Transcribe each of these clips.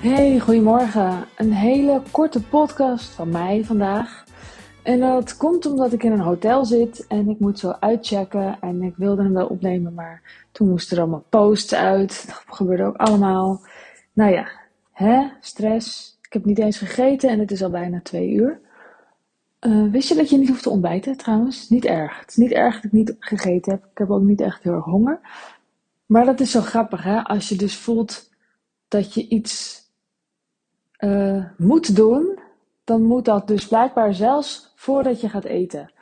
Hey, goedemorgen. Een hele korte podcast van mij vandaag. En dat komt omdat ik in een hotel zit en ik moet zo uitchecken. En ik wilde hem wel opnemen, maar toen moesten er allemaal posts uit. Dat gebeurde ook allemaal. Nou ja, hè, stress. Ik heb niet eens gegeten en het is al bijna twee uur. Uh, wist je dat je niet hoeft te ontbijten trouwens? Niet erg. Het is niet erg dat ik niet gegeten heb. Ik heb ook niet echt heel erg honger. Maar dat is zo grappig, hè? Als je dus voelt dat je iets uh, moet doen, dan moet dat dus blijkbaar zelfs voordat je gaat eten.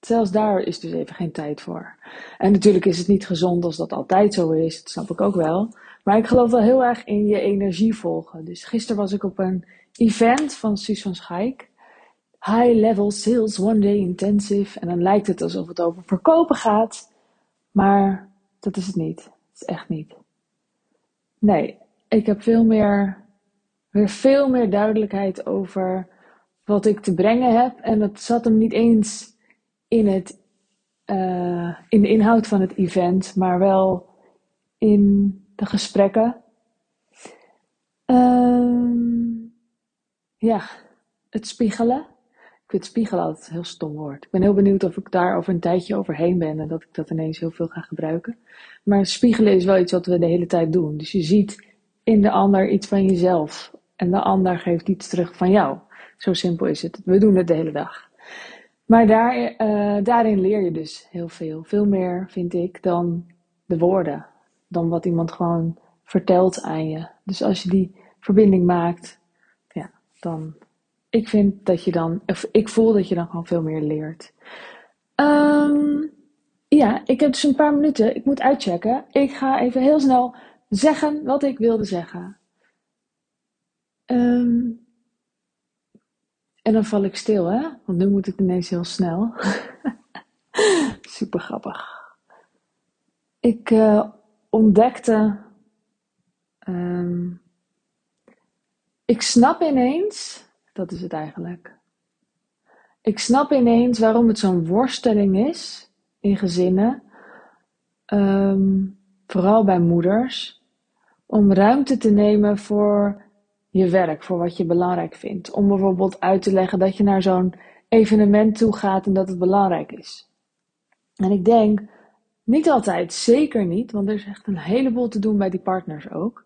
Zelfs daar is dus even geen tijd voor. En natuurlijk is het niet gezond als dat altijd zo is, dat snap ik ook wel. Maar ik geloof wel heel erg in je energie volgen. Dus gisteren was ik op een event van Suus van Schaik. High Level Sales One Day Intensive. En dan lijkt het alsof het over verkopen gaat. Maar dat is het niet. Dat is echt niet. Nee, ik heb veel meer weer veel meer duidelijkheid over wat ik te brengen heb. En dat zat hem niet eens in, het, uh, in de inhoud van het event, maar wel in de gesprekken. Uh, ja, het spiegelen. Ik vind spiegelen altijd een heel stom woord. Ik ben heel benieuwd of ik daar over een tijdje overheen ben en dat ik dat ineens heel veel ga gebruiken. Maar spiegelen is wel iets wat we de hele tijd doen. Dus je ziet in de ander iets van jezelf en de ander geeft iets terug van jou. Zo simpel is het. We doen het de hele dag. Maar daar, uh, daarin leer je dus heel veel. Veel meer, vind ik, dan de woorden. Dan wat iemand gewoon vertelt aan je. Dus als je die verbinding maakt, ja, dan. Ik vind dat je dan, of ik voel dat je dan gewoon veel meer leert. Um, ja, ik heb dus een paar minuten. Ik moet uitchecken. Ik ga even heel snel zeggen wat ik wilde zeggen. Um, en dan val ik stil, hè? Want nu moet ik ineens heel snel. Super grappig. Ik uh, ontdekte. Um, ik snap ineens. Dat is het eigenlijk. Ik snap ineens waarom het zo'n worsteling is in gezinnen. Um, vooral bij moeders. Om ruimte te nemen voor je werk, voor wat je belangrijk vindt. Om bijvoorbeeld uit te leggen dat je naar zo'n evenement toe gaat en dat het belangrijk is. En ik denk, niet altijd, zeker niet, want er is echt een heleboel te doen bij die partners ook.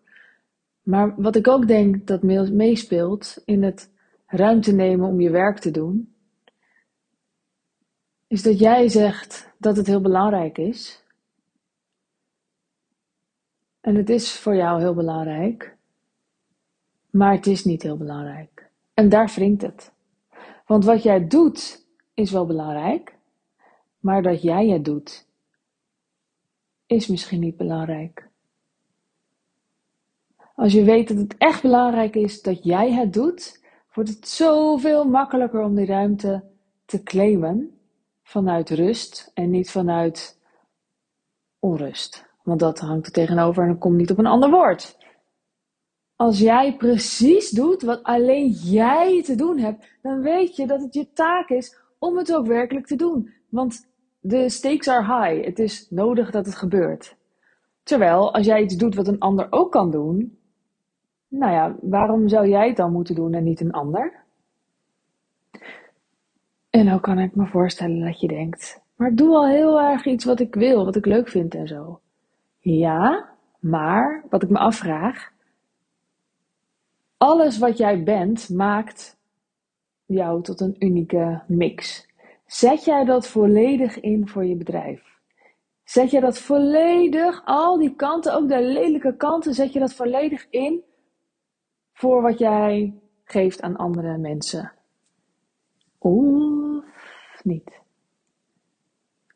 Maar wat ik ook denk dat meespeelt in het ruimte nemen om je werk te doen, is dat jij zegt dat het heel belangrijk is. En het is voor jou heel belangrijk. Maar het is niet heel belangrijk. En daar wringt het. Want wat jij doet is wel belangrijk, maar dat jij het doet is misschien niet belangrijk. Als je weet dat het echt belangrijk is dat jij het doet, wordt het zoveel makkelijker om die ruimte te claimen vanuit rust en niet vanuit onrust. Want dat hangt er tegenover en dan komt niet op een ander woord. Als jij precies doet wat alleen jij te doen hebt, dan weet je dat het je taak is om het ook werkelijk te doen. Want de stakes are high. Het is nodig dat het gebeurt. Terwijl als jij iets doet wat een ander ook kan doen, nou ja, waarom zou jij het dan moeten doen en niet een ander? En dan kan ik me voorstellen dat je denkt, maar ik doe al heel erg iets wat ik wil, wat ik leuk vind en zo. Ja, maar wat ik me afvraag, alles wat jij bent maakt jou tot een unieke mix. Zet jij dat volledig in voor je bedrijf? Zet je dat volledig, al die kanten, ook de lelijke kanten, zet je dat volledig in voor wat jij geeft aan andere mensen? Of niet?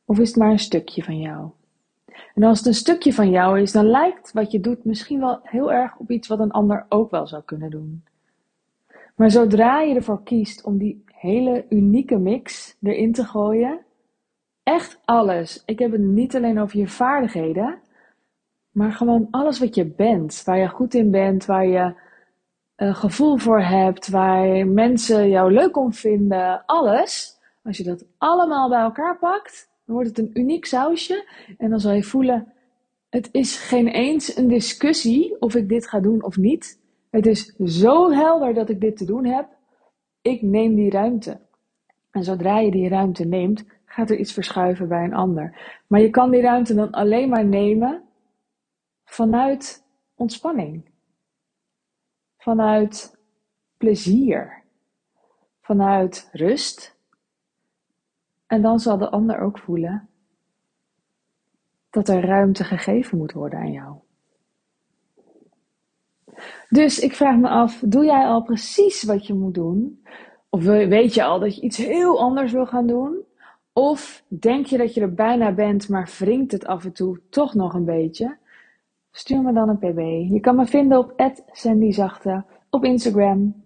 Of is het maar een stukje van jou? En als het een stukje van jou is, dan lijkt wat je doet misschien wel heel erg op iets wat een ander ook wel zou kunnen doen. Maar zodra je ervoor kiest om die hele unieke mix erin te gooien, echt alles. Ik heb het niet alleen over je vaardigheden, maar gewoon alles wat je bent, waar je goed in bent, waar je een gevoel voor hebt, waar mensen jou leuk om vinden, alles. Als je dat allemaal bij elkaar pakt, dan wordt het een uniek sausje. En dan zal je voelen, het is geen eens een discussie of ik dit ga doen of niet. Het is zo helder dat ik dit te doen heb. Ik neem die ruimte. En zodra je die ruimte neemt, gaat er iets verschuiven bij een ander. Maar je kan die ruimte dan alleen maar nemen vanuit ontspanning. Vanuit plezier. Vanuit rust. En dan zal de ander ook voelen dat er ruimte gegeven moet worden aan jou. Dus ik vraag me af, doe jij al precies wat je moet doen? Of weet je al dat je iets heel anders wil gaan doen? Of denk je dat je er bijna bent, maar wringt het af en toe toch nog een beetje? Stuur me dan een pb. Je kan me vinden op @sandyzachte op Instagram.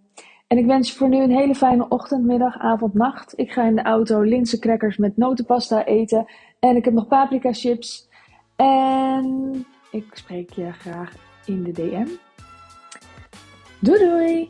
En ik wens je voor nu een hele fijne ochtend, middag, avond, nacht. Ik ga in de auto linzencrackers met notenpasta eten. En ik heb nog paprika chips. En ik spreek je graag in de DM. Doei doei!